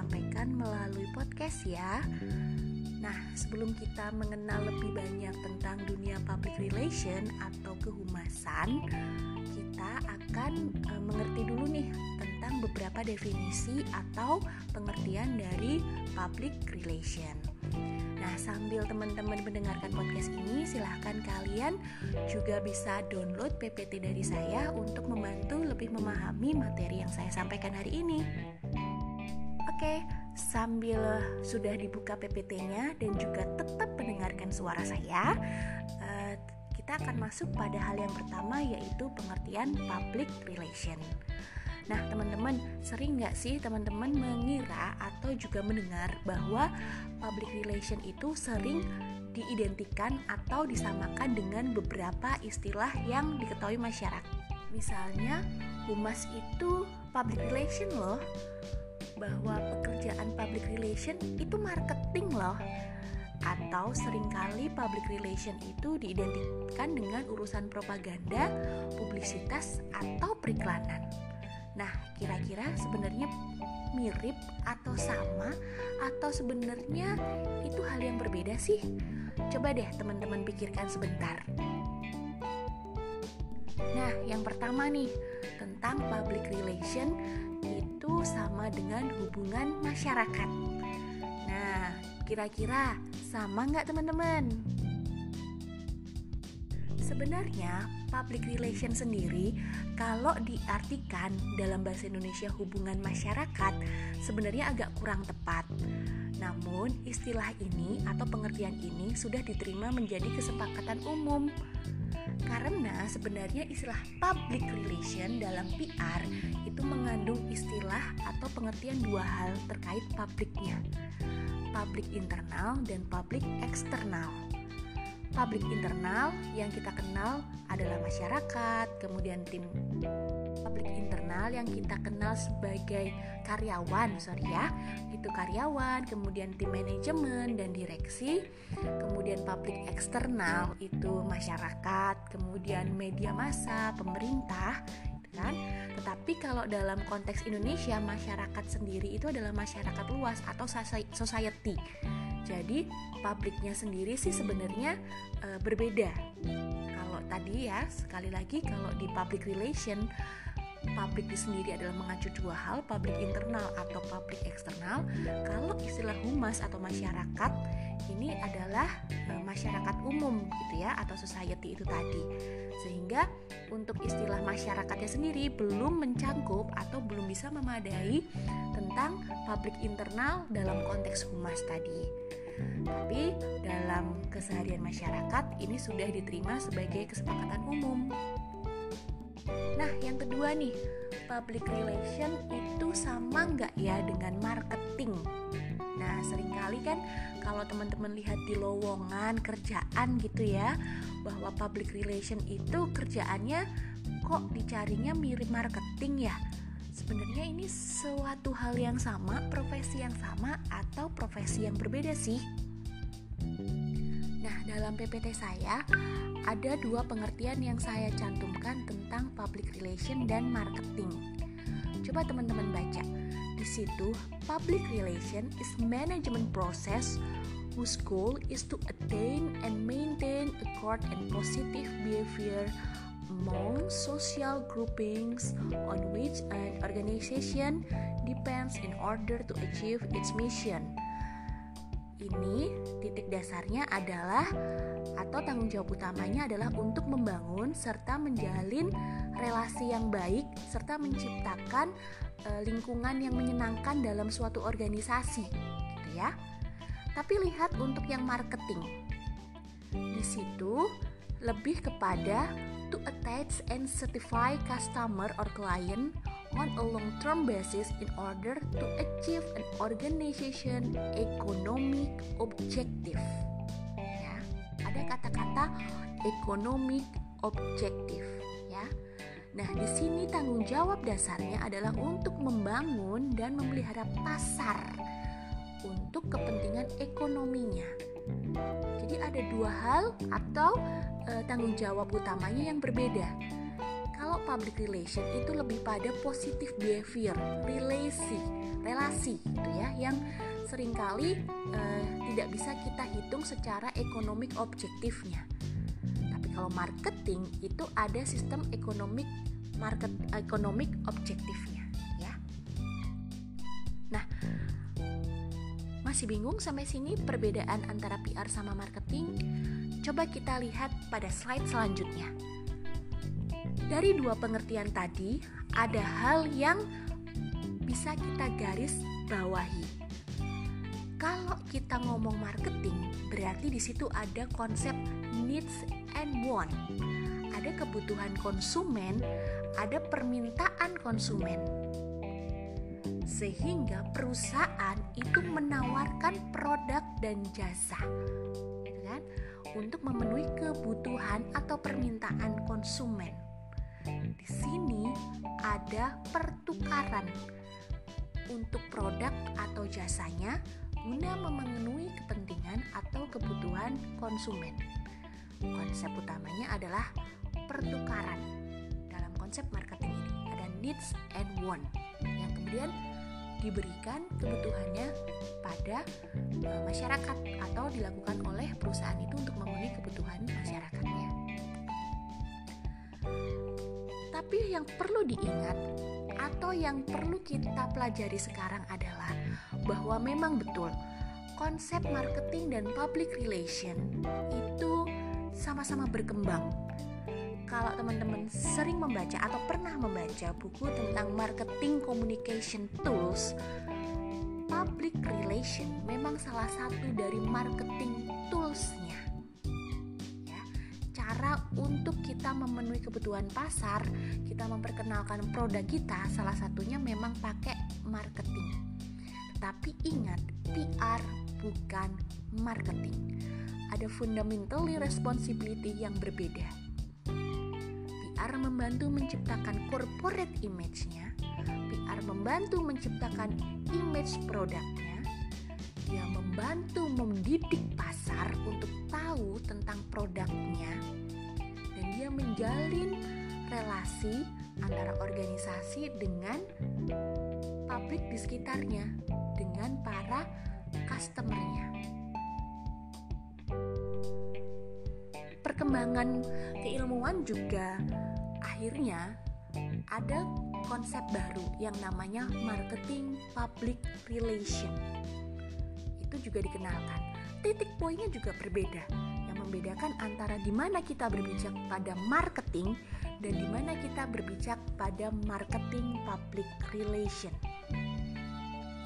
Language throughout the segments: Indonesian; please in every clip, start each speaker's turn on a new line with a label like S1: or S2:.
S1: sampaikan melalui podcast ya. Nah, sebelum kita mengenal lebih banyak tentang dunia public relation atau kehumasan, kita akan e, mengerti dulu nih tentang beberapa definisi atau pengertian dari public relation. Nah, sambil teman-teman mendengarkan podcast ini, silahkan kalian juga bisa download PPT dari saya untuk membantu lebih memahami materi yang saya sampaikan hari ini. Oke, sambil sudah dibuka PPT-nya dan juga tetap mendengarkan suara saya, eh, kita akan masuk pada hal yang pertama yaitu pengertian public relation. Nah, teman-teman, sering nggak sih teman-teman mengira atau juga mendengar bahwa public relation itu sering diidentikan atau disamakan dengan beberapa istilah yang diketahui masyarakat. Misalnya, humas itu public relation loh, bahwa pekerjaan public relation itu marketing loh atau sering kali public relation itu diidentikan dengan urusan propaganda, publisitas, atau periklanan. Nah, kira-kira sebenarnya mirip atau sama atau sebenarnya itu hal yang berbeda sih? Coba deh teman-teman pikirkan sebentar. Nah, yang pertama nih, tentang public relation itu sama dengan hubungan masyarakat. Nah, kira-kira sama nggak teman-teman? Sebenarnya public relation sendiri kalau diartikan dalam bahasa Indonesia hubungan masyarakat sebenarnya agak kurang tepat. Namun istilah ini atau pengertian ini sudah diterima menjadi kesepakatan umum. Karena sebenarnya istilah public relation dalam PR itu mengandung istilah atau pengertian dua hal terkait publiknya. Public internal dan public eksternal publik internal yang kita kenal adalah masyarakat, kemudian tim publik internal yang kita kenal sebagai karyawan, sorry ya, itu karyawan, kemudian tim manajemen dan direksi, kemudian publik eksternal itu masyarakat, kemudian media massa, pemerintah, gitu kan. Tetapi kalau dalam konteks Indonesia, masyarakat sendiri itu adalah masyarakat luas atau society jadi publiknya sendiri sih sebenarnya e, berbeda. Kalau tadi ya sekali lagi kalau di public relation publik di sendiri adalah mengacu dua hal, publik internal atau publik eksternal. Kalau istilah humas atau masyarakat ini adalah e, masyarakat umum gitu ya atau society itu tadi. Sehingga untuk istilah masyarakatnya sendiri belum mencangkup atau belum bisa memadai tentang publik internal dalam konteks humas tadi. Tapi dalam keseharian masyarakat ini sudah diterima sebagai kesepakatan umum. Nah, yang kedua nih, public relation itu sama nggak ya dengan marketing? Nah, sering kali kan kalau teman-teman lihat di lowongan kerjaan gitu ya, bahwa public relation itu kerjaannya kok dicarinya mirip marketing ya? Sebenarnya ini suatu hal yang sama, profesi yang sama atau profesi yang berbeda sih? Nah, dalam PPT saya ada dua pengertian yang saya cantumkan tentang public relation dan marketing. Coba teman-teman baca. Di situ, public relation is management process whose goal is to attain and maintain a correct and positive behavior among social groupings on which an organization depends in order to achieve its mission ini titik dasarnya adalah atau tanggung jawab utamanya adalah untuk membangun serta menjalin relasi yang baik serta menciptakan e, lingkungan yang menyenangkan dalam suatu organisasi gitu ya. Tapi lihat untuk yang marketing. Di situ lebih kepada to attach and certify customer or client on a long-term basis in order to achieve an organization economic objective. Ya, ada kata-kata economic objective ya. Nah, di sini tanggung jawab dasarnya adalah untuk membangun dan memelihara pasar untuk kepentingan ekonominya. Jadi ada dua hal atau e, tanggung jawab utamanya yang berbeda public relation itu lebih pada positive behavior, relasi, relasi gitu ya yang sering kali uh, tidak bisa kita hitung secara ekonomik objektifnya. Tapi kalau marketing itu ada sistem ekonomik market ekonomik objektifnya ya. Nah, masih bingung sampai sini perbedaan antara PR sama marketing? Coba kita lihat pada slide selanjutnya. Dari dua pengertian tadi, ada hal yang bisa kita garis bawahi. Kalau kita ngomong marketing, berarti di situ ada konsep needs and want. Ada kebutuhan konsumen, ada permintaan konsumen. Sehingga perusahaan itu menawarkan produk dan jasa. Gitu kan? Untuk memenuhi kebutuhan atau permintaan konsumen. Di sini ada pertukaran untuk produk atau jasanya guna memenuhi kepentingan atau kebutuhan konsumen. Konsep utamanya adalah pertukaran. Dalam konsep marketing ini ada needs and want yang kemudian diberikan kebutuhannya pada uh, masyarakat atau dilakukan oleh perusahaan itu untuk memenuhi kebutuhan masyarakatnya. Tapi yang perlu diingat atau yang perlu kita pelajari sekarang adalah bahwa memang betul konsep marketing dan public relation itu sama-sama berkembang. Kalau teman-teman sering membaca atau pernah membaca buku tentang marketing communication tools, public relation memang salah satu dari marketing toolsnya cara untuk kita memenuhi kebutuhan pasar, kita memperkenalkan produk kita, salah satunya memang pakai marketing. Tapi ingat, PR bukan marketing. Ada fundamentally responsibility yang berbeda. PR membantu menciptakan corporate image-nya, PR membantu menciptakan image produknya, dia membantu mendidik pasar untuk tahu tentang produknya menjalin relasi antara organisasi dengan publik di sekitarnya, dengan para customernya. Perkembangan keilmuan juga akhirnya ada konsep baru yang namanya marketing public relation. Itu juga dikenalkan. Titik poinnya juga berbeda membedakan antara di mana kita berbicara pada marketing dan di mana kita berbicara pada marketing public relation.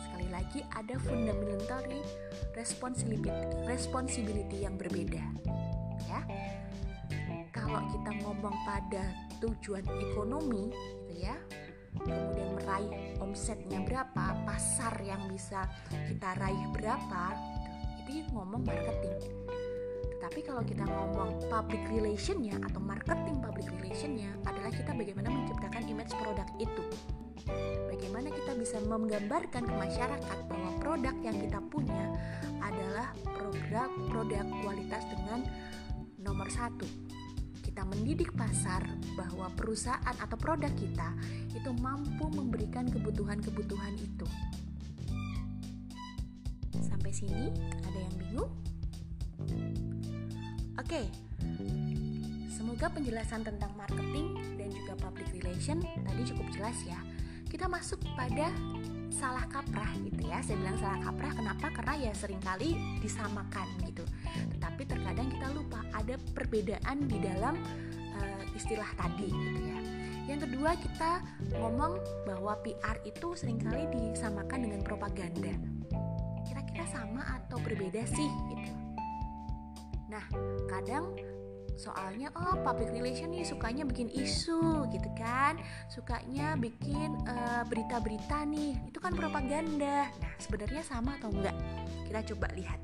S1: Sekali lagi ada fundamentally responsibility, yang berbeda. Ya. Kalau kita ngomong pada tujuan ekonomi gitu ya, kemudian meraih omsetnya berapa, pasar yang bisa kita raih berapa, itu ngomong marketing tapi kalau kita ngomong public relationnya atau marketing public relationnya adalah kita bagaimana menciptakan image produk itu. Bagaimana kita bisa menggambarkan ke masyarakat bahwa produk yang kita punya adalah produk produk kualitas dengan nomor satu. Kita mendidik pasar bahwa perusahaan atau produk kita itu mampu memberikan kebutuhan-kebutuhan itu. Sampai sini ada yang bingung? Oke, semoga penjelasan tentang marketing dan juga public relation tadi cukup jelas ya. Kita masuk pada salah kaprah gitu ya. Saya bilang salah kaprah kenapa? Karena ya sering kali disamakan gitu. Tetapi terkadang kita lupa ada perbedaan di dalam uh, istilah tadi gitu ya. Yang kedua kita ngomong bahwa PR itu sering kali disamakan dengan propaganda. Kira-kira sama atau berbeda sih gitu. Nah, kadang soalnya oh public relation nih sukanya bikin isu gitu kan. Sukanya bikin uh, berita-berita nih. Itu kan propaganda. Nah sebenarnya sama atau enggak? Kita coba lihat.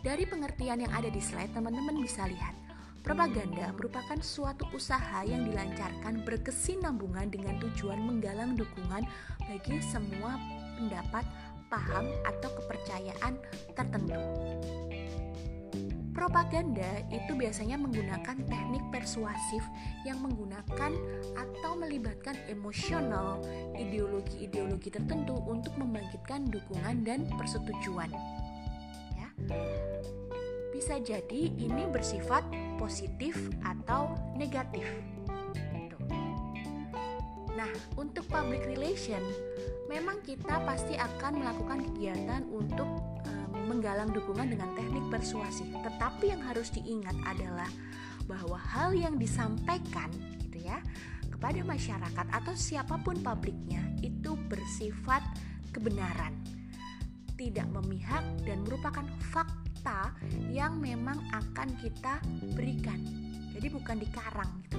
S1: Dari pengertian yang ada di slide teman-teman bisa lihat. Propaganda merupakan suatu usaha yang dilancarkan berkesinambungan dengan tujuan menggalang dukungan bagi semua pendapat, paham, atau kepercayaan tertentu Propaganda itu biasanya menggunakan teknik persuasif yang menggunakan atau melibatkan emosional ideologi-ideologi tertentu untuk membangkitkan dukungan dan persetujuan. Ya. Bisa jadi ini bersifat positif atau negatif. Gitu. Nah, untuk public relation, memang kita pasti akan melakukan kegiatan untuk menggalang dukungan dengan teknik persuasi. Tetapi yang harus diingat adalah bahwa hal yang disampaikan gitu ya kepada masyarakat atau siapa pun publiknya itu bersifat kebenaran, tidak memihak dan merupakan fakta yang memang akan kita berikan. Jadi bukan dikarang gitu.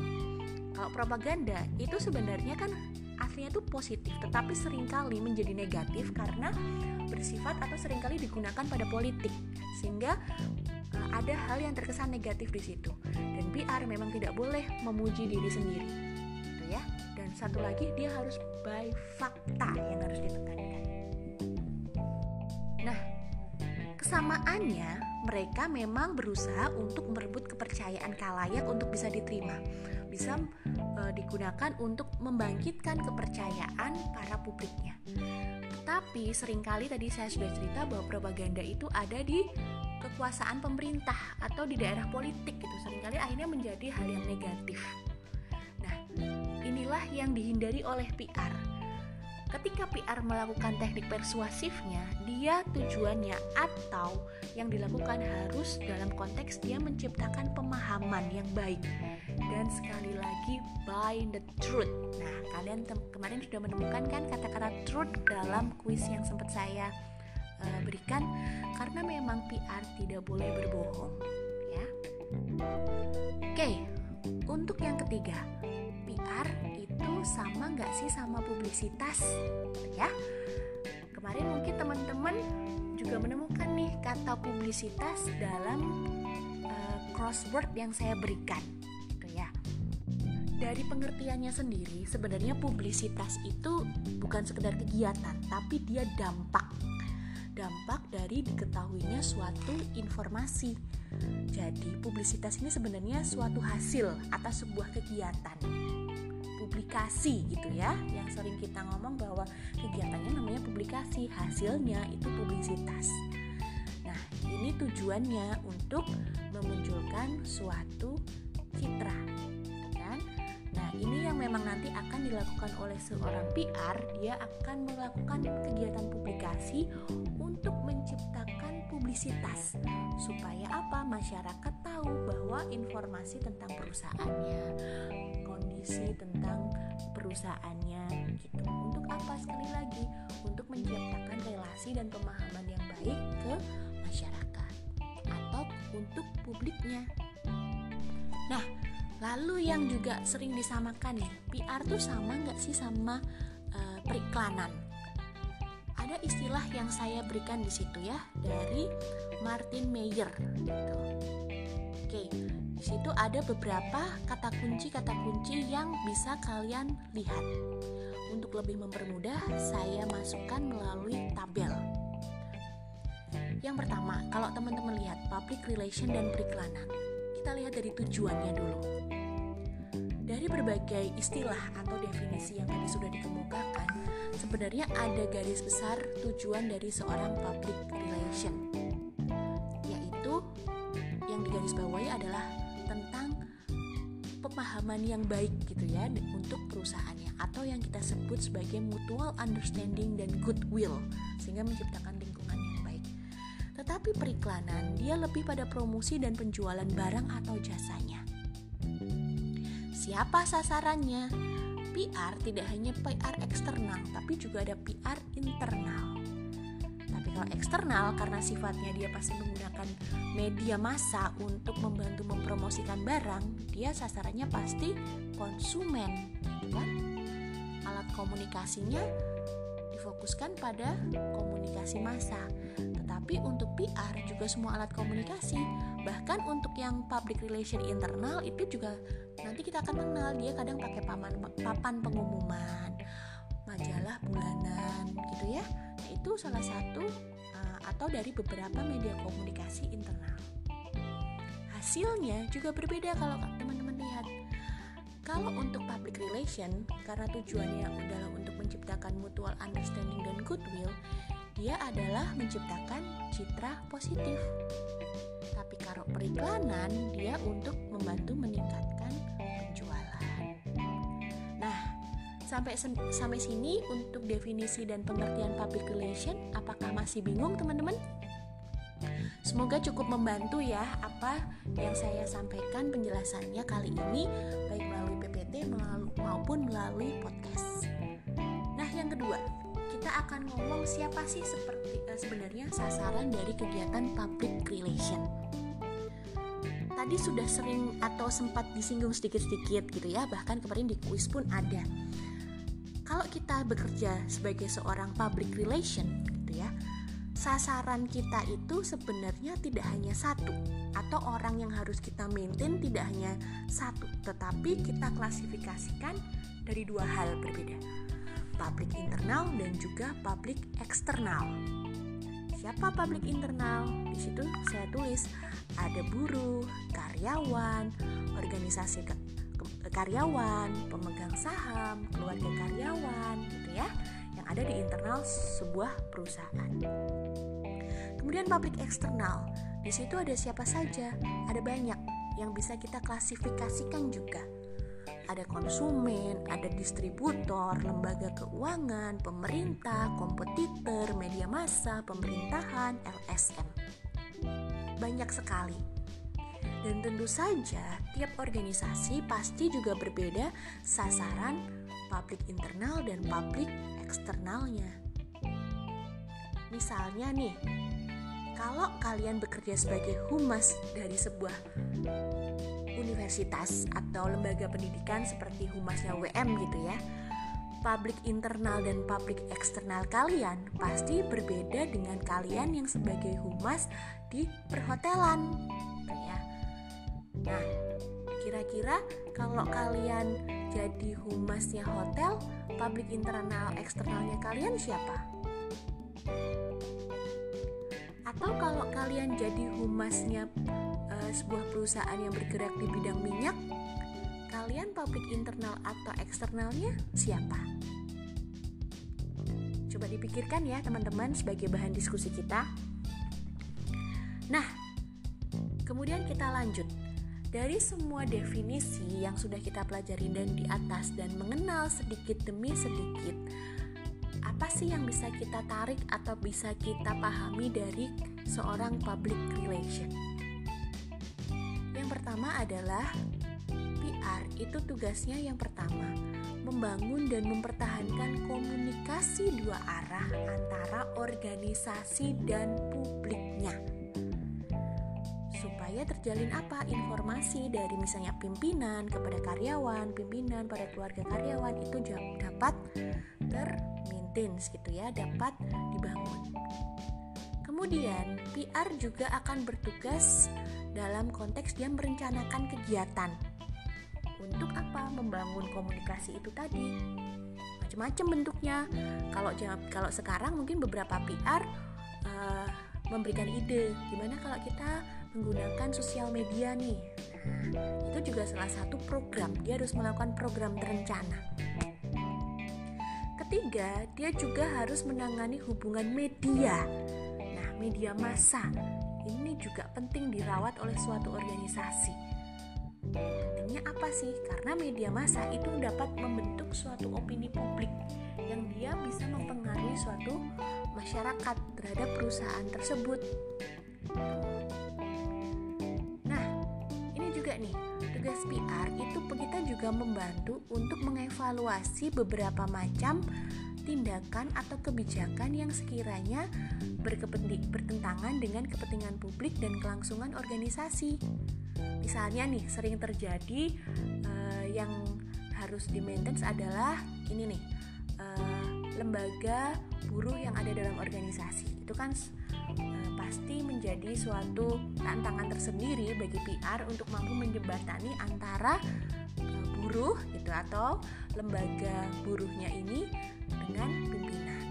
S1: Kalau propaganda itu sebenarnya kan aslinya itu positif, tetapi sering kali menjadi negatif karena bersifat atau sering kali digunakan pada politik sehingga uh, ada hal yang terkesan negatif di situ. Dan PR memang tidak boleh memuji diri sendiri gitu ya. Dan satu lagi dia harus by fakta yang harus ditekankan. Nah kesamaannya mereka memang berusaha untuk merebut kepercayaan kalayak untuk bisa diterima. Bisa e, digunakan untuk membangkitkan kepercayaan para publiknya tapi sering kali tadi saya sudah cerita bahwa propaganda itu ada di kekuasaan pemerintah atau di daerah politik gitu. Seringkali akhirnya menjadi hal yang negatif. Nah, inilah yang dihindari oleh PR Ketika PR melakukan teknik persuasifnya, dia tujuannya atau yang dilakukan harus dalam konteks dia menciptakan pemahaman yang baik dan sekali lagi by the truth. Nah, kalian kemarin sudah menemukan kan kata-kata truth dalam kuis yang sempat saya uh, berikan karena memang PR tidak boleh berbohong, ya. Oke, untuk yang ketiga, PR itu sama nggak sih sama publisitas? Ya. Kemarin mungkin teman-teman juga menemukan nih kata publisitas dalam uh, crossword yang saya berikan gitu ya. Dari pengertiannya sendiri sebenarnya publisitas itu bukan sekedar kegiatan tapi dia dampak. Dampak dari diketahuinya suatu informasi. Jadi, publisitas ini sebenarnya suatu hasil atas sebuah kegiatan publikasi gitu ya yang sering kita ngomong bahwa kegiatannya namanya publikasi hasilnya itu publisitas. Nah ini tujuannya untuk memunculkan suatu citra kan? Nah ini yang memang nanti akan dilakukan oleh seorang PR dia akan melakukan kegiatan publikasi untuk menciptakan publisitas. Supaya apa? Masyarakat tahu bahwa informasi tentang perusahaannya kondisi tentang perusahaannya gitu. Untuk apa sekali lagi? Untuk menciptakan relasi dan pemahaman yang baik ke masyarakat atau untuk publiknya. Nah, lalu yang juga sering disamakan nih, PR tuh sama nggak sih sama uh, periklanan? Ada istilah yang saya berikan di situ ya dari Martin Mayer gitu. Oke, di situ ada beberapa kata kunci-kata kunci yang bisa kalian lihat. Untuk lebih mempermudah, saya masukkan melalui tabel. Yang pertama, kalau teman-teman lihat public relation dan periklanan, kita lihat dari tujuannya dulu. Dari berbagai istilah atau definisi yang tadi sudah dikemukakan, sebenarnya ada garis besar tujuan dari seorang public relation, pemahaman yang baik gitu ya untuk perusahaannya atau yang kita sebut sebagai mutual understanding dan goodwill sehingga menciptakan lingkungan yang baik. Tetapi periklanan dia lebih pada promosi dan penjualan barang atau jasanya. Siapa sasarannya? PR tidak hanya PR eksternal tapi juga ada PR internal. Kalau eksternal karena sifatnya dia pasti menggunakan media massa untuk membantu mempromosikan barang, dia sasarannya pasti konsumen, gitu kan? Alat komunikasinya difokuskan pada komunikasi massa. Tetapi untuk PR juga semua alat komunikasi, bahkan untuk yang public relation internal itu juga nanti kita akan kenal dia kadang pakai papan papan pengumuman, majalah bulanan gitu ya. Itu salah satu uh, atau dari beberapa media komunikasi internal. hasilnya juga berbeda kalau teman-teman lihat. Kalau untuk public relation, karena tujuannya adalah untuk menciptakan mutual understanding dan goodwill, dia adalah menciptakan citra positif. Tapi kalau periklanan, dia untuk membantu meningkatkan sampai sampai sini untuk definisi dan pengertian public relation, apakah masih bingung teman-teman? Semoga cukup membantu ya apa yang saya sampaikan penjelasannya kali ini baik melalui PPT maupun melalui podcast. Nah, yang kedua, kita akan ngomong siapa sih seperti uh, sebenarnya sasaran dari kegiatan public relation. Tadi sudah sering atau sempat disinggung sedikit-sedikit gitu ya, bahkan kemarin di kuis pun ada. Kalau kita bekerja sebagai seorang public relation gitu ya, sasaran kita itu sebenarnya tidak hanya satu atau orang yang harus kita maintain tidak hanya satu tetapi kita klasifikasikan dari dua hal berbeda. Public internal dan juga public eksternal. Siapa public internal? Di situ saya tulis ada buruh karyawan organisasi karyawan pemegang saham keluarga karyawan gitu ya ada di internal sebuah perusahaan. Kemudian publik eksternal. Di situ ada siapa saja? Ada banyak yang bisa kita klasifikasikan juga. Ada konsumen, ada distributor, lembaga keuangan, pemerintah, kompetitor, media massa, pemerintahan, LSM. Banyak sekali. Dan tentu saja, tiap organisasi pasti juga berbeda sasaran publik internal dan publik eksternalnya. Misalnya nih, kalau kalian bekerja sebagai humas dari sebuah universitas atau lembaga pendidikan seperti humasnya WM gitu ya, publik internal dan publik eksternal kalian pasti berbeda dengan kalian yang sebagai humas di perhotelan. Nah, kira-kira kalau kalian jadi humasnya hotel, publik internal eksternalnya kalian siapa? Atau kalau kalian jadi humasnya uh, sebuah perusahaan yang bergerak di bidang minyak, kalian publik internal atau eksternalnya siapa? Coba dipikirkan ya teman-teman sebagai bahan diskusi kita. Nah, kemudian kita lanjut dari semua definisi yang sudah kita pelajari dan di atas dan mengenal sedikit demi sedikit, apa sih yang bisa kita tarik atau bisa kita pahami dari seorang public relation? Yang pertama adalah PR itu tugasnya yang pertama membangun dan mempertahankan komunikasi dua arah antara organisasi dan terjalin apa informasi dari misalnya pimpinan kepada karyawan, pimpinan pada keluarga karyawan itu dapat termaintain gitu ya, dapat dibangun. Kemudian PR juga akan bertugas dalam konteks dia merencanakan kegiatan. Untuk apa? Membangun komunikasi itu tadi. Macam-macam bentuknya. Kalau kalau sekarang mungkin beberapa PR uh, eh, memberikan ide gimana kalau kita menggunakan sosial media nih. Nah, itu juga salah satu program. Dia harus melakukan program terencana. Ketiga, dia juga harus menangani hubungan media. Nah, media massa ini juga penting dirawat oleh suatu organisasi. Pentingnya apa sih? Karena media massa itu dapat membentuk suatu opini publik yang dia bisa mempengaruhi suatu masyarakat terhadap perusahaan tersebut. Tugas PR itu kita juga membantu untuk mengevaluasi beberapa macam tindakan atau kebijakan yang sekiranya bertentangan dengan kepentingan publik dan kelangsungan organisasi. Misalnya nih, sering terjadi uh, yang harus di maintenance adalah ini nih, uh, lembaga buruh yang ada dalam organisasi. Itu kan pasti menjadi suatu tantangan tersendiri bagi PR untuk mampu menjembatani antara uh, buruh gitu atau lembaga buruhnya ini dengan pimpinan.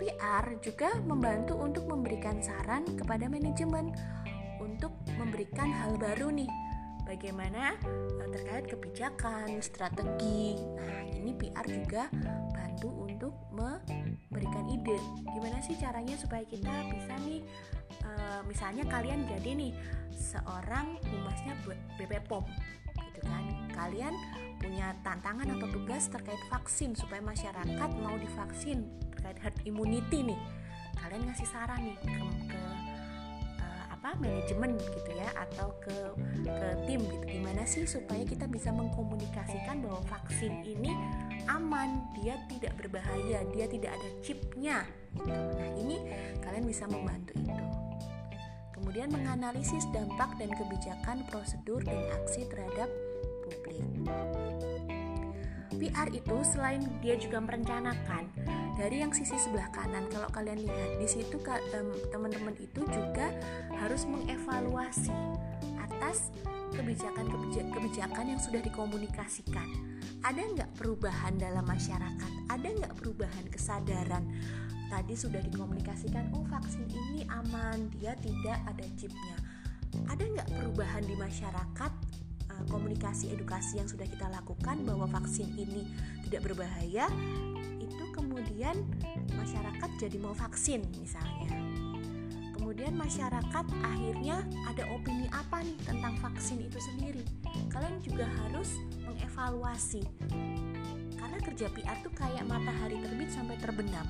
S1: PR juga membantu untuk memberikan saran kepada manajemen untuk memberikan hal baru nih bagaimana uh, terkait kebijakan, strategi. Nah, ini PR juga bantu untuk memberikan ide. Gimana sih caranya supaya kita bisa nih uh, misalnya kalian jadi nih seorang humasnya buat BPOM gitu kan. Kalian punya tantangan atau tugas terkait vaksin supaya masyarakat mau divaksin terkait herd immunity nih. Kalian ngasih saran nih ke, ke apa manajemen gitu ya atau ke ke tim gitu. Gimana sih supaya kita bisa mengkomunikasikan bahwa vaksin ini aman dia tidak berbahaya dia tidak ada chipnya gitu. nah ini kalian bisa membantu itu. Kemudian menganalisis dampak dan kebijakan prosedur dan aksi terhadap publik. PR itu selain dia juga merencanakan dari yang sisi sebelah kanan. Kalau kalian lihat di situ teman-teman itu juga harus mengevaluasi atas kebijakan-kebijakan yang sudah dikomunikasikan. Ada nggak perubahan dalam masyarakat? Ada nggak perubahan kesadaran? Tadi sudah dikomunikasikan oh vaksin ini aman dia tidak ada chipnya ada nggak perubahan di masyarakat eh, komunikasi edukasi yang sudah kita lakukan bahwa vaksin ini tidak berbahaya itu kemudian masyarakat jadi mau vaksin misalnya. Kemudian masyarakat akhirnya ada opini apa nih tentang vaksin itu sendiri? Kalian juga harus mengevaluasi. Karena kerja PR tuh kayak matahari terbit sampai terbenam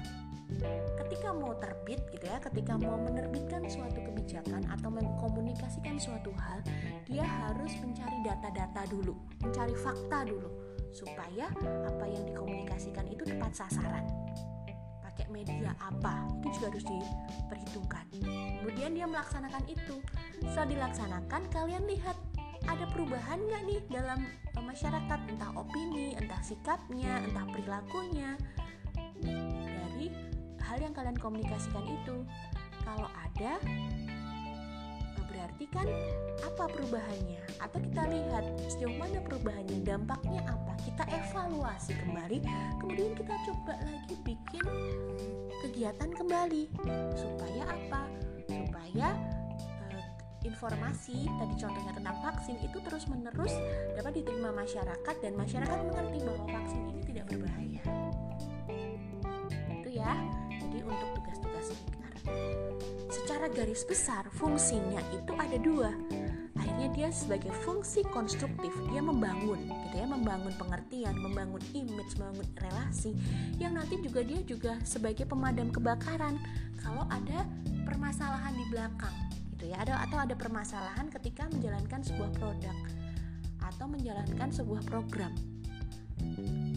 S1: ketika mau terbit gitu ya ketika mau menerbitkan suatu kebijakan atau mengkomunikasikan suatu hal dia harus mencari data-data dulu mencari fakta dulu supaya apa yang dikomunikasikan itu tepat sasaran. Pakai media apa itu juga harus diperhitungkan. Kemudian dia melaksanakan itu. Setelah dilaksanakan kalian lihat ada perubahan nggak nih dalam eh, masyarakat? Entah opini entah sikapnya entah perilakunya hal yang kalian komunikasikan itu. Kalau ada berarti kan apa perubahannya? Atau kita lihat sejauh mana perubahannya dampaknya apa? Kita evaluasi kembali kemudian kita coba lagi bikin kegiatan kembali. Supaya apa? Supaya uh, informasi tadi contohnya tentang vaksin itu terus menerus dapat diterima masyarakat dan masyarakat mengerti bahwa vaksin ini tidak berbahaya. ya untuk tugas-tugas ringan secara garis besar fungsinya itu ada dua. Akhirnya dia sebagai fungsi konstruktif dia membangun gitu ya membangun pengertian membangun image membangun relasi yang nanti juga dia juga sebagai pemadam kebakaran. Kalau ada permasalahan di belakang gitu ya ada atau ada permasalahan ketika menjalankan sebuah produk atau menjalankan sebuah program.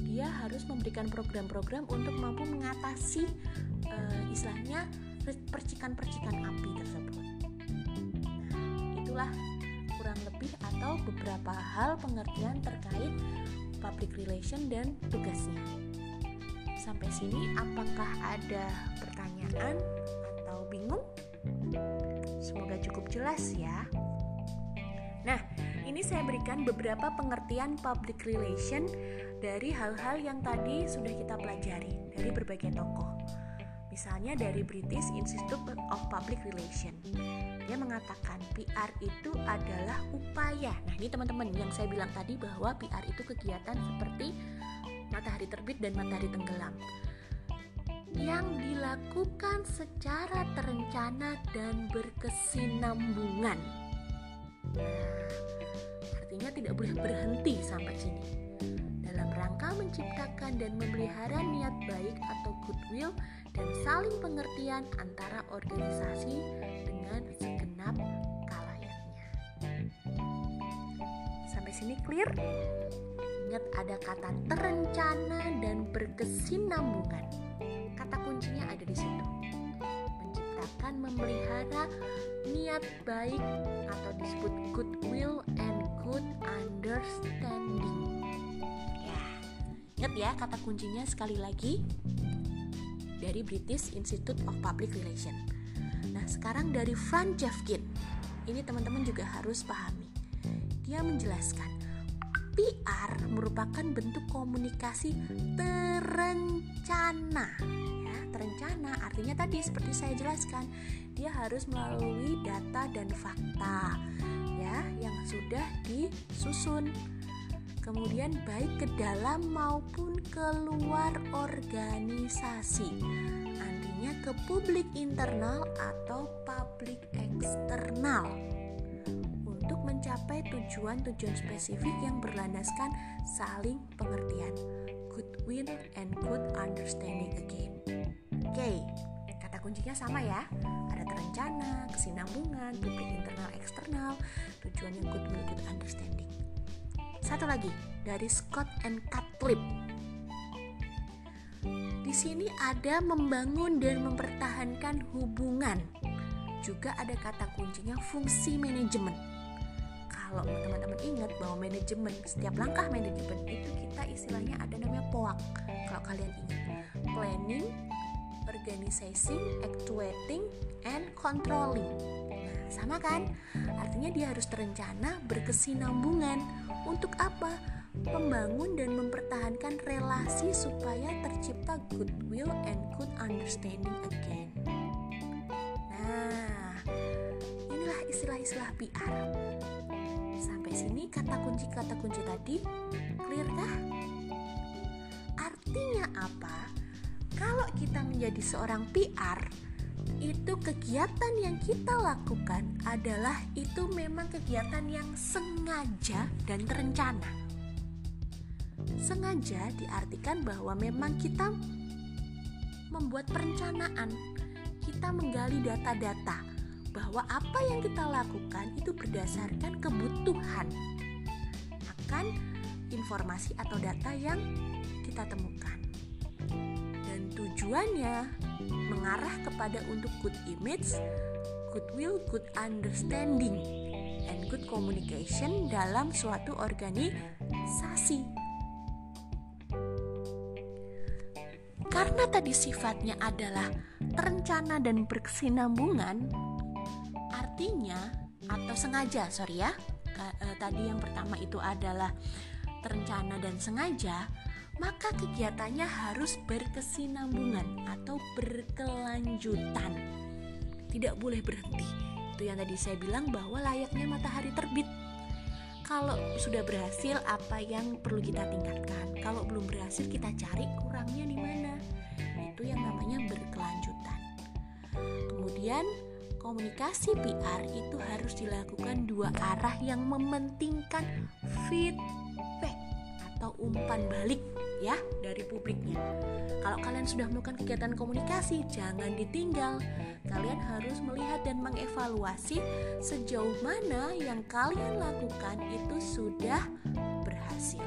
S1: Dia harus memberikan program-program untuk mampu mengatasi percikan-percikan api tersebut. Itulah kurang lebih atau beberapa hal pengertian terkait public relation dan tugasnya. Sampai sini apakah ada pertanyaan atau bingung? Semoga cukup jelas ya. Nah, ini saya berikan beberapa pengertian public relation dari hal-hal yang tadi sudah kita pelajari dari berbagai tokoh. Misalnya dari British Institute of Public Relations. Dia mengatakan PR itu adalah upaya. Nah, ini teman-teman yang saya bilang tadi bahwa PR itu kegiatan seperti matahari terbit dan matahari tenggelam yang dilakukan secara terencana dan berkesinambungan. Nah, artinya tidak boleh berhenti sampai sini. Dalam rangka menciptakan dan memelihara niat baik atau goodwill dan saling pengertian antara organisasi dengan segenap kalayaknya. Sampai sini clear? Ingat ada kata terencana dan berkesinambungan. Kata kuncinya ada di situ. Menciptakan, memelihara niat baik atau disebut goodwill and good understanding. Ingat ya kata kuncinya sekali lagi dari British Institute of Public Relations. Nah, sekarang dari Frank Jeffkin. Ini teman-teman juga harus pahami. Dia menjelaskan PR merupakan bentuk komunikasi terencana. Ya, terencana artinya tadi seperti saya jelaskan, dia harus melalui data dan fakta ya yang sudah disusun. Kemudian baik ke dalam maupun keluar organisasi. Artinya ke publik internal atau publik eksternal untuk mencapai tujuan-tujuan spesifik yang berlandaskan saling pengertian, goodwill and good understanding again. Oke, kata kuncinya sama ya. Ada terencana, kesinambungan, publik internal eksternal, tujuannya goodwill good understanding. Satu lagi dari Scott and Catlip. Di sini ada membangun dan mempertahankan hubungan. Juga ada kata kuncinya fungsi manajemen kalau teman-teman ingat bahwa manajemen setiap langkah manajemen itu kita istilahnya ada namanya POAK kalau kalian ingat planning organizing actuating and controlling nah sama kan artinya dia harus terencana berkesinambungan untuk apa membangun dan mempertahankan relasi supaya tercipta goodwill and good understanding again nah inilah istilah-istilah PR sini kata kunci-kata kunci tadi clear kah? Artinya apa? Kalau kita menjadi seorang PR, itu kegiatan yang kita lakukan adalah itu memang kegiatan yang sengaja dan terencana. Sengaja diartikan bahwa memang kita membuat perencanaan, kita menggali data-data, bahwa apa yang kita lakukan itu berdasarkan kebutuhan akan informasi atau data yang kita temukan. Dan tujuannya mengarah kepada untuk good image, goodwill, good understanding, and good communication dalam suatu organisasi. Karena tadi sifatnya adalah terencana dan berkesinambungan, artinya atau sengaja sorry ya eh, tadi yang pertama itu adalah terencana dan sengaja maka kegiatannya harus berkesinambungan atau berkelanjutan. Tidak boleh berhenti. Itu yang tadi saya bilang bahwa layaknya matahari terbit. Kalau sudah berhasil apa yang perlu kita tingkatkan? Kalau belum berhasil kita cari kurangnya di mana? Itu yang namanya berkelanjutan. Kemudian komunikasi PR itu harus dilakukan dua arah yang mementingkan feedback atau umpan balik ya dari publiknya. Kalau kalian sudah melakukan kegiatan komunikasi, jangan ditinggal. Kalian harus melihat dan mengevaluasi sejauh mana yang kalian lakukan itu sudah berhasil.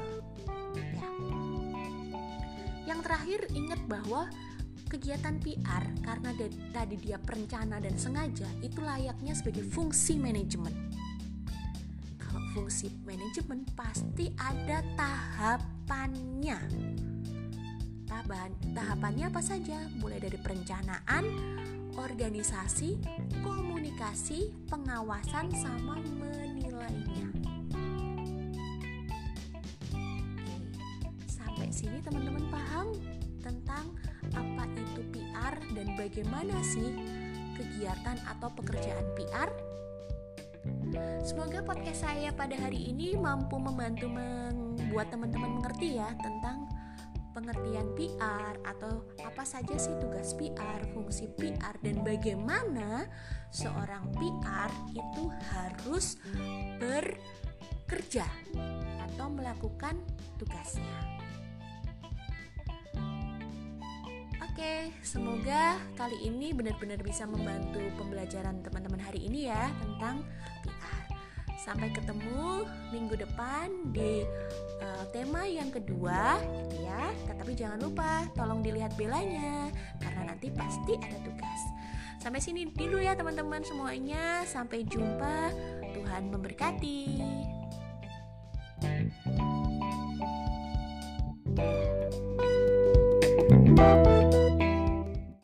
S1: Ya. Yang terakhir ingat bahwa kegiatan PR karena tadi dia perencana dan sengaja itu layaknya sebagai fungsi manajemen. Fungsi manajemen pasti ada tahapannya. Tahapan, tahapannya apa saja? Mulai dari perencanaan, organisasi, komunikasi, pengawasan sama menilainya. Sampai sini teman-teman paham tentang apa itu PR dan bagaimana sih kegiatan atau pekerjaan PR? Semoga podcast saya pada hari ini mampu membantu membuat teman-teman mengerti ya tentang pengertian PR atau apa saja sih tugas PR, fungsi PR dan bagaimana seorang PR itu harus bekerja atau melakukan tugasnya. Oke, semoga kali ini benar-benar bisa membantu pembelajaran teman-teman hari ini ya tentang PR. Sampai ketemu minggu depan di uh, tema yang kedua, gitu ya. Tetapi jangan lupa tolong dilihat belanya karena nanti pasti ada tugas. Sampai sini dulu ya teman-teman semuanya. Sampai jumpa. Tuhan memberkati.